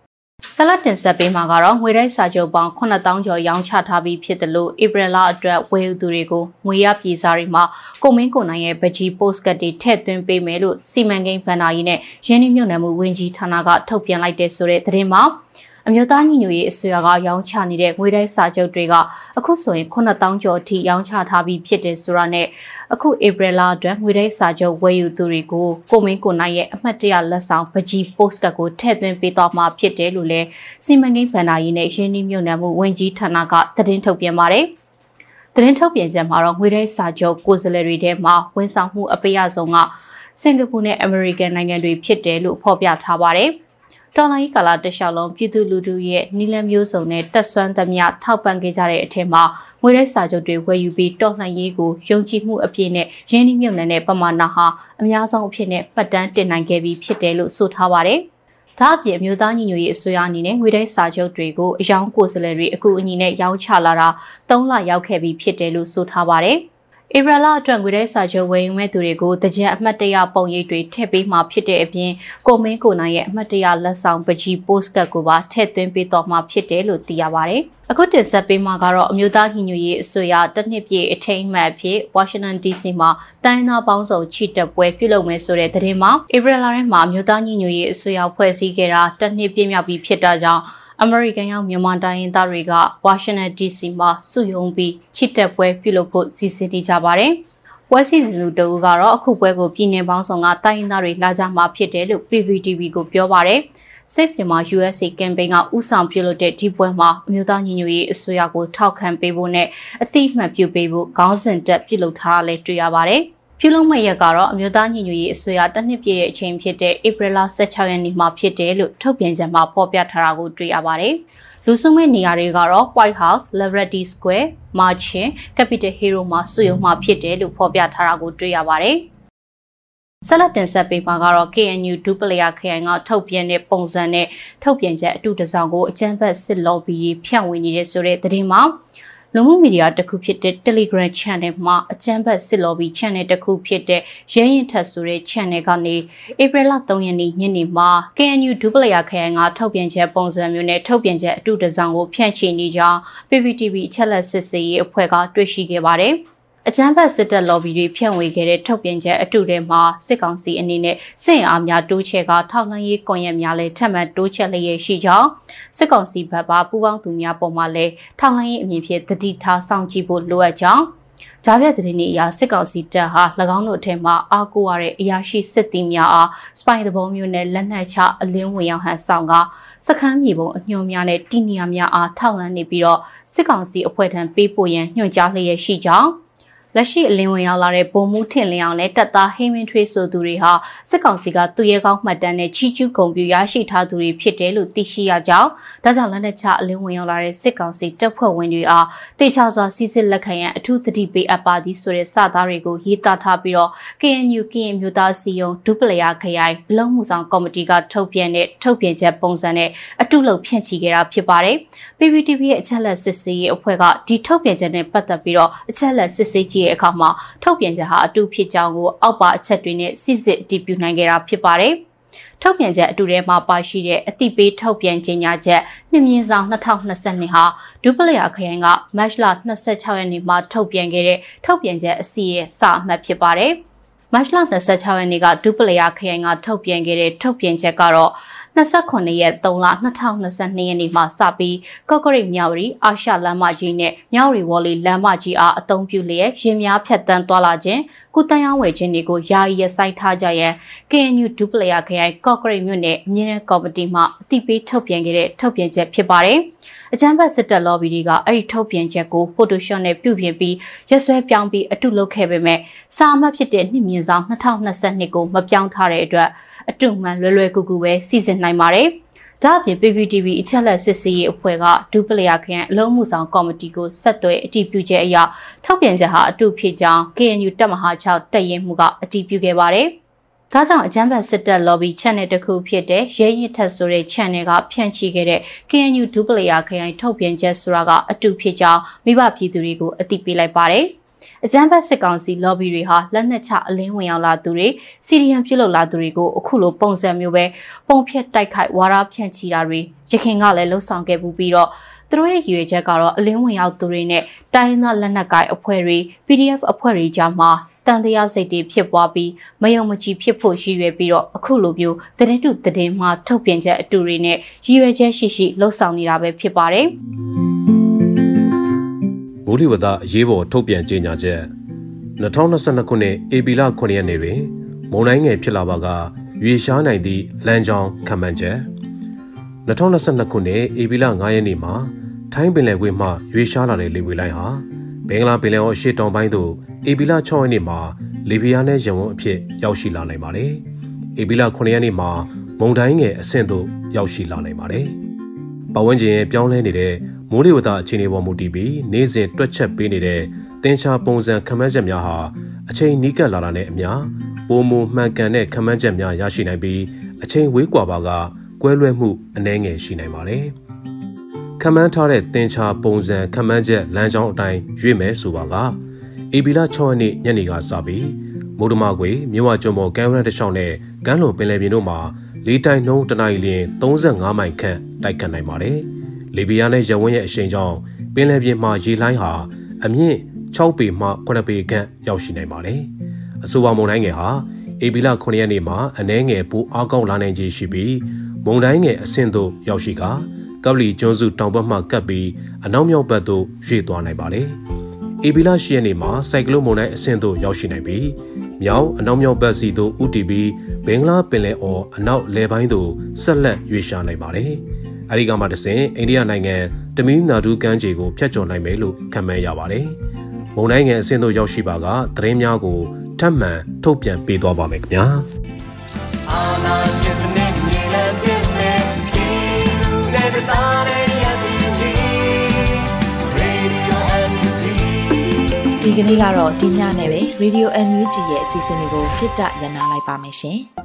ဆလတ်တင်ဆက်ပေးမှာကတော့ငွေတိုက်စာချုပ်ပေါင်း9000ကျော်ရောင်းချထားပြီးဖြစ်တယ်လို့ဧပြီလအတွက်ဝယ်ယူသူတွေကိုငွေရပြည်စားတွေမှာကိုမင်းကိုနိုင်ရဲ့ဗကြီး post ကတ်တွေထည့်သွင်းပေးမယ်လို့စီမံကိန်းဗန်နာကြီးနဲ့ရင်းနှီးမြှုပ်နှံမှုဝန်ကြီးဌာနကထုတ်ပြန်လိုက်တဲ့ဆိုတဲ့သတင်းမှာ အမျိုးသားညီညွတ်ရေးအစိုးရကရောင်းချနေတဲ့ငွေတိုက်စာချုပ်တွေကအခုဆိုရင်9000ကျော်အထိရောင်းချထားပြီးဖြစ်တယ်ဆိုတာနဲ့အခုဧပြီလအတွက်ငွေတိုက်စာချုပ်ဝယ်ယူသူတွေကိုကိုမင်းကိုနိုင်ရဲ့အမှတ်တရလက်ဆောင်ပကြီး post ကကိုထည့်သွင်းပေးသွားမှာဖြစ်တယ်လို့လည်းစီမံကိန်းဗန်နာရေးနဲ့ရင်းနှီးမြှုပ်နှံမှုဝန်ကြီးဌာနကသတင်းထုတ်ပြန်ပါတယ်။သတင်းထုတ်ပြန်ချက်မှာတော့ငွေတိုက်စာချုပ်ကိုယ်စားလှယ်တွေထဲမှာဝန်ဆောင်မှုအပိယဆုံးကစင်ကာပူနဲ့အမေရိကန်နိုင်ငံတွေဖြစ်တယ်လို့ဖော်ပြထားပါတယ်။ တော်လိုင်းကာလာတလျှောက်လုံးပြည်သူလူထုရဲ့နီလန်မျိုးစုံနဲ့တက်ဆွမ်းသမျှထောက်ပံ့ခဲ့ကြတဲ့အထက်မှာငွေရဲစာချုပ်တွေဝယ်ယူပြီးတော်လှန်ရေးကိုယုံကြည်မှုအပြည့်နဲ့ရင်းနှီးမြှုပ်နှံတဲ့ပမာဏဟာအများဆုံးအဖြစ်နဲ့ပတ်တန်းတင်နိုင်ခဲ့ပြီးဖြစ်တယ်လို့ဆိုထားပါတယ်။ဒါအပြင်အမျိုးသားညီညွတ်ရေးအစိုးရအနေနဲ့ငွေတိုက်စာချုပ်တွေကိုအယောင်ကိုယ်စားလှယ်တွေအခုအညီနဲ့ရောင်းချလာတာ၃လရောက်ခဲ့ပြီးဖြစ်တယ်လို့ဆိုထားပါတယ်။ ဧပြီလအတွက်ငွေတဲ့စာချုပ်ဝယ်ယူမဲ့သူတွေကိုတကြံအမှတ်တရပုံရိပ်တွေထည့်ပေးမှာဖြစ်တဲ့အပြင်ကိုမင်းကိုနိုင်ရဲ့အမှတ်တရလက်ဆောင်ပကြီး post ကတ်ကိုပါထည့်သွင်းပေးတော့မှာဖြစ်တယ်လို့သိရပါတယ်။အခုတင်ဆက်ပေးမှာကတော့အမျိုးသားညီညွတ်ရေးအစိုးရတနစ်ပြည့်အထိမ်းအမှတ်အဖြစ် Washington DC မှာတိုင်းသားပေါင်းစုံချီတက်ပွဲပြုလုပ်မယ်ဆိုတဲ့သတင်းမှာဧပြီလထဲမှာအမျိုးသားညီညွတ်ရေးအစိုးရဖွဲ့စည်းခဲ့တာတနစ်ပြည့်မြောက်ပြီးဖြစ်တာကြောင့် အမေရိကန်ရောက်မြန်မာတိုင်းရင်းသားတွေကဝါရှင်တန် DC မှာစုယုံပြီးချစ်တက်ပွဲပြုလုပ်ဖို့စီစဉ်နေကြပါတယ်။ပွဲစီစဉ်သူတဦးကတော့အခုပွဲကိုပြည်내ပေါင်းဆောင်ကတိုင်းရင်းသားတွေလာကြမှာဖြစ်တယ်လို့ PVTV ကိုပြောပါတယ်။ Safe Myanmar USA campaign ကဥဆောင်ပြုလုပ်တဲ့ဒီပွဲမှာအမျိုးသားညီညွတ်ရေးအစိုးရကိုထောက်ခံပေးဖို့နဲ့အသိမှတ်ပြုပေးဖို့ခေါင်းစဉ်တက်ပြုလုပ်ထားတာလည်းတွေ့ရပါတယ်။ ပြုလုပ်မဲ့ရက်ကတော့အမျိုးသားညီညွတ်ရေးအစိုးရတနှစ်ပြည့်တဲ့အချိန်ဖြစ်တဲ့ဧပြီလ16ရက်နေ့မှာဖြစ်တယ်လို့ထုတ်ပြန်ချက်မှာဖော်ပြထားတာကိုတွေ့ရပါတယ်။လူစုမဲ့နေရာတွေကတော့ White House, Liberty Square, Marching, Capitol Hill မှာစုရုံမှာဖြစ်တယ်လို့ဖော်ပြထားတာကိုတွေ့ရပါတယ်။ဆက်လက်တင်ဆက်ပေးမှာကတော့ KNU ဒူပလယာခရိုင်ကထုတ်ပြန်တဲ့ပုံစံနဲ့ထုတ်ပြန်ချက်အတူတစောင်းကိုအကြမ်းဖက်စစ်လော်ဘီဖြန့်ဝေနေတဲ့ဆိုတဲ့သတင်းမှာ လူမှုမီဒီယာတစ်ခုဖြစ်တဲ့ Telegram Channel မှာအကြမ်းဖက်စစ်လော်ဘီ Channel တစ်ခုဖြစ်တဲ့ရဲရင်ထက်ဆိုတဲ့ Channel ကနေဧပြီလ3ရက်နေ့ညနေမှာ KNU ဒူပလယာခရိုင်ကထုတ်ပြန်ချက်ပုံစံမျိုးနဲ့ထုတ်ပြန်ချက်အတူတစောင်းကိုဖြန့်ချီနေကြောင်း PPTV အချက်လက်စစ်ဆေးရေးအဖွဲ့ကတွေ့ရှိခဲ့ပါတယ်။ အကြမ်းဖက်စစ်တပ် lobby တွေဖြန့်ဝေခဲ့တဲ့ထုတ်ပြန်ချက်အတူတည်းမှာစစ်ကောင်စီအနေနဲ့စစ်အားများတိုးချဲ့ကထောက်လှမ်းရေးကွန်ရက်များလည်းထပ်မံတိုးချဲ့လျက်ရှိကြောင်းစစ်ကောင်စီဘက်ပါပူးပေါင်းသူများပေါ်မှာလည်းထောက်လှမ်းရေးအမြင်ဖြင့်တတိထားစောင့်ကြည့်ဖို့လိုအပ်ကြောင်းဂျာပြတ်သတင်းတွေအရစစ်ကောင်စီတပ်ဟာ၎င်းတို့အထက်မှာအားကိုးရတဲ့အရာရှိစစ်သည်များအားစပိုင်တဘုံမျိုးနဲ့လက်နက်ချအလင်းဝင်ရောက်ဟန်ဆောင်ကစခန်းမြေပုံအညွှန်များနဲ့တိနီယာများအားထောက်လန်းနေပြီးတော့စစ်ကောင်စီအဖွဲ့ထံပေးပို့ရန်ညွှန်ကြားလျက်ရှိကြောင်း လက်ရှိအလင်းဝင်ရောက်လာတဲ့ဗိုလ်မှူးထင်လျောင်နဲ့တပ်သားဟိမင်းထွေးဆိုသူတွေဟာစစ်ကောင်စီကသူရဲကောင်းမှတ်တမ်းနဲ့ချီကျူးဂုံပြူရရှိထားသူတွေဖြစ်တယ်လို့သိရှိရကြောင်းဒါကြောင့်လက်နက်ချအလင်းဝင်ရောက်လာတဲ့စစ်ကောင်စီတပ်ဖွဲ့ဝင်တွေအားတေချာစွာစီစစ်လက်ခံရန်အထူးသတိပေးအပ်ပါသည်ဆိုတဲ့စသားတွေကိုရေးသားထားပြီးတော့ KNU ကရင်မျိုးသားစီယုံဒုပလယာခရိုင်အလုံးမှုဆောင်ကော်မတီကထုတ်ပြန်တဲ့ထုတ်ပြန်ချက်ပုံစံနဲ့အတုလုပ်ဖြန့်ချီခဲ့တာဖြစ်ပါတယ်။ PPTV ရဲ့အချက်လက်စစ်ဆေးရေးအဖွဲ့ကဒီထုတ်ပြန်ချက်နဲ့ပတ်သက်ပြီးတော့အချက်လက်စစ်ဆေးကြည့်တဲ့အခါမှာထုတ်ပြန်ချက်ဟာအတူဖြစ်ကြောင်းကိုအောက်ပါအချက်တွေနဲ့စစ်စစ်အတည်ပြုနိုင်ခဲ့တာဖြစ်ပါတယ်။ထုတ်ပြန်ချက်အတူထဲမှာပါရှိတဲ့အတိပေးထုတ်ပြန်ကြေညာချက်နှစ်မြင့်ဆောင်2022ဟာဒူပလယာခရိုင်ကမတ်လ26ရက်နေ့မှာထုတ်ပြန်ခဲ့တဲ့ထုတ်ပြန်ချက်အစီရဲ့စအမှတ်ဖြစ်ပါတယ်။မတ်လ26ရက်နေ့ကဒူပလယာခရိုင်ကထုတ်ပြန်ခဲ့တဲ့ထုတ်ပြန်ချက်ကတော့ 29ရက်3လ2022ရက်နေ့မှာစပြီးကော့ကရိတ်မြောက်ရီအာရှလမ်းမကြီးနဲ့မြောက်ရီဝေါ်လီလမ်းမကြီးအားအသုံးပြုလျက်ရင်များဖြတ်တန်းသွားလာခြင်းကုတန်ရောင်းဝယ်ခြင်းတွေကိုယာယီရဆိုင်ထားကြရန် KNU ဒူပလယာခရိုင်ကော့ကရိတ်မြို့နယ်အမြင့်တဲ့ကော်မတီမှအတိပေးထုတ်ပြန်ခဲ့တဲ့ထုတ်ပြန်ချက်ဖြစ်ပါတယ်။အကြမ်းဖက်စစ်တပ် lobby တွေကအဲ့ဒီထုတ်ပြန်ချက်ကို Photoshop နဲ့ပြုပြင်ပြီးရက်စွဲပြောင်းပြီးအတုလုပ်ခဲ့ပေမဲ့စာအမှတ်ဖြစ်တဲ့နှစ်မြင့်ဆောင်2022ကိုမပြောင်းထားတဲ့အတွက် အတုမှန်လွယ်လွယ်ကူကူပဲစီစဉ်နိုင်ပါတယ်။ဒါအပြင် PPTV အချက်လက်စစ်ဆေးရေးအဖွဲ့ကဒူပလယာခရိုင်အလုံးမှုဆောင်ကော်မတီကိုဆက်သွယ်အတည်ပြုချက်အရထောက်ပြန်ချက်ဟာအတုဖြစ်ကြောင်း KNU တပ်မဟာ6တပ်ရင်းမှုကအတည်ပြုခဲ့ပါတယ်။ဒါကြောင့်အကြမ်းဖက်စစ်တပ် lobby channel တစ်ခုဖြစ်တဲ့ရဲရင်ထက်ဆိုတဲ့ channel ကဖြန့်ချိခဲ့တဲ့ KNU ဒူပလယာခရိုင်ထုတ်ပြန်ချက်ဆိုတာကအတူဖြစ်ကြောင်းမိဘပြည်သူတွေကိုအသိပေးလိုက်ပါတယ်။ အကြမ်းဖက်စစ်ကောင်စီ lobby တွေဟာလက်နက်ချအလင်းဝင်ရောက်လာသူတွေစီရီယံပြုတ်လောက်လာသူတွေကိုအခုလိုပုံစံမျိုးပဲပုံဖြတ်တိုက်ခိုက်ဝါဒဖြန့်ချီတာတွေရခင်ကလည်းလှုပ်ဆောင်ခဲ့ပူပြီးတော့သူတို့ရဲ့ရည်ရွယ်ချက်ကတော့အလင်းဝင်ရောက်သူတွေနဲ့တိုင်းသားလက်နက်ကိုင်အဖွဲ့တွေ PDF အဖွဲ့တွေကြားမှာတန်တရားစိတ်တွေဖြစ်ပွားပြီးမယုံမကြည်ဖြစ်ဖို့ရည်ရွယ်ပြီးတော့အခုလိုမျိုးတရင်တုတရင်မှထုတ်ပြန်ချက်အတူတွေနဲ့ရည်ရွယ်ချက်ရှိရှိလှုပ်ဆောင်နေတာပဲဖြစ်ပါတယ်။ မိုးလေဝသအရေးပေါ်ထုတ်ပြန်ကြေညာချက်2022ခုနှစ်ဧပြီလ9ရက်နေ့တွင်မုန်တိုင်းငယ်ဖြစ်လာပါကရွေရှားနိုင်သည့်လမ်းကြောင်းခံမှန်းချက်2022ခုနှစ်ဧပြီလ9ရက်နေ့မှာထိုင်းပင်လယ်ကွေ့မှရွေရှားလာတဲ့လေဝေလိုင်းဟာဘင်္ဂလားပင်လယ်အော်ရှေ့တောင်ပိုင်းသို့ဧပြီလ6ရက်နေ့မှာလေပြင်းနဲ့ရဝန်းအဖြစ်ရောက်ရှိလာနိုင်ပါတယ်။ဧပြီလ9ရက်နေ့မှာမုန်တိုင်းငယ်အဆင့်သို့ရောက်ရှိလာနိုင်ပါတယ်။ပဝန်းကျင်ရဲ့ပြောင်းလဲနေတဲ့ မိုးလေဝသအခြေအနေပေါ်မူတည်ပြီးနေ့စဉ်တွက်ချက်ပေးနေတဲ့တင်ချာပုံစံခမန်းချက်များဟာအချိန်နီးကပ်လာတာနဲ့အမျှပုံမူမှန်ကန်တဲ့ခမန်းချက်များရရှိနိုင်ပြီးအချိန်ဝေးကွာပါကကွဲလွဲမှုအနည်းငယ်ရှိနိုင်ပါတယ်။ခမန်းထားတဲ့တင်ချာပုံစံခမန်းချက်လမ်းကြောင်းအတိုင်းရွေ့မယ်ဆိုပါကအေဘီလာ6ရက်နေ့ညနေကစပြီးမိုးဒမကွေမြို့ဝကျွန်းပေါ်ကမ်းရန်တစ်ချောင်းနဲ့ကမ်းလွန်ပင်လယ်ပြင်တို့မှာလေးတိုင်နှုံးတနအီလရင်35မိုင်ခန့်တိုက်ခတ်နိုင်ပါတယ်။ လီဘီယာနဲ့ရဝန်းရဲ့အရှိန်ကြောင့်ပင်လယ်ပြင်မှာရေလှိုင်းဟာအမြင့်6ပေမှ9ပေခန့်ရောက်ရှိနိုင်ပါတယ်။အဆိုပါမုန်တိုင်းငယ်ဟာအေဘီလာ9ရက်နေ့မှာအနှဲငယ်ပိုအားကောင်းလာနိုင်ခြေရှိပြီးမုန်တိုင်းငယ်အဆင့်သို့ရောက်ရှိကကပလီကျွန်းစုတောင်ဘက်မှကပ်ပြီးအနောက်မြောက်ဘက်သို့ရွေ့သွားနိုင်ပါတယ်။အေဘီလာ10ရက်နေ့မှာစိုက်ကလုန်းမုန်တိုင်းအဆင့်သို့ရောက်ရှိနိုင်ပြီးမြောက်အနောက်မြောက်ဘက်စီသို့ဥတီပြီးဘင်္ဂလားပင်လယ်အော်အနောက်လယ်ပိုင်းသို့ဆက်လက်ရွေ့ရှာနိုင်ပါတယ်။ အဲဒီကမှတဆင်အိန္ဒိယနိုင်ငံတမီးနာဒူးကမ်းခြေကိုဖျက်ချော်နိုင်မယ်လို့ခန့်မှန်းရပါတယ်။မုန်တိုင်းငယ်အဆင့်သို့ရောက်ရှိပါကသတင်းများကိုထပ်မံထုတ်ပြန်ပေးသွားပါမယ်ခင်ဗျာ။အာနာရှင်စနေမြေလံပြည့်မဲ့ဒီလူနဲ့တာတဲ့ရတီဒီရေဒီယို NUG ဒီကနေ့ကတော့ဒီညနဲ့ပဲ Radio NUG ရဲ့အစီအစဉ်လေးကိုခਿੱတရနာလိုက်ပါမယ်ရှင်။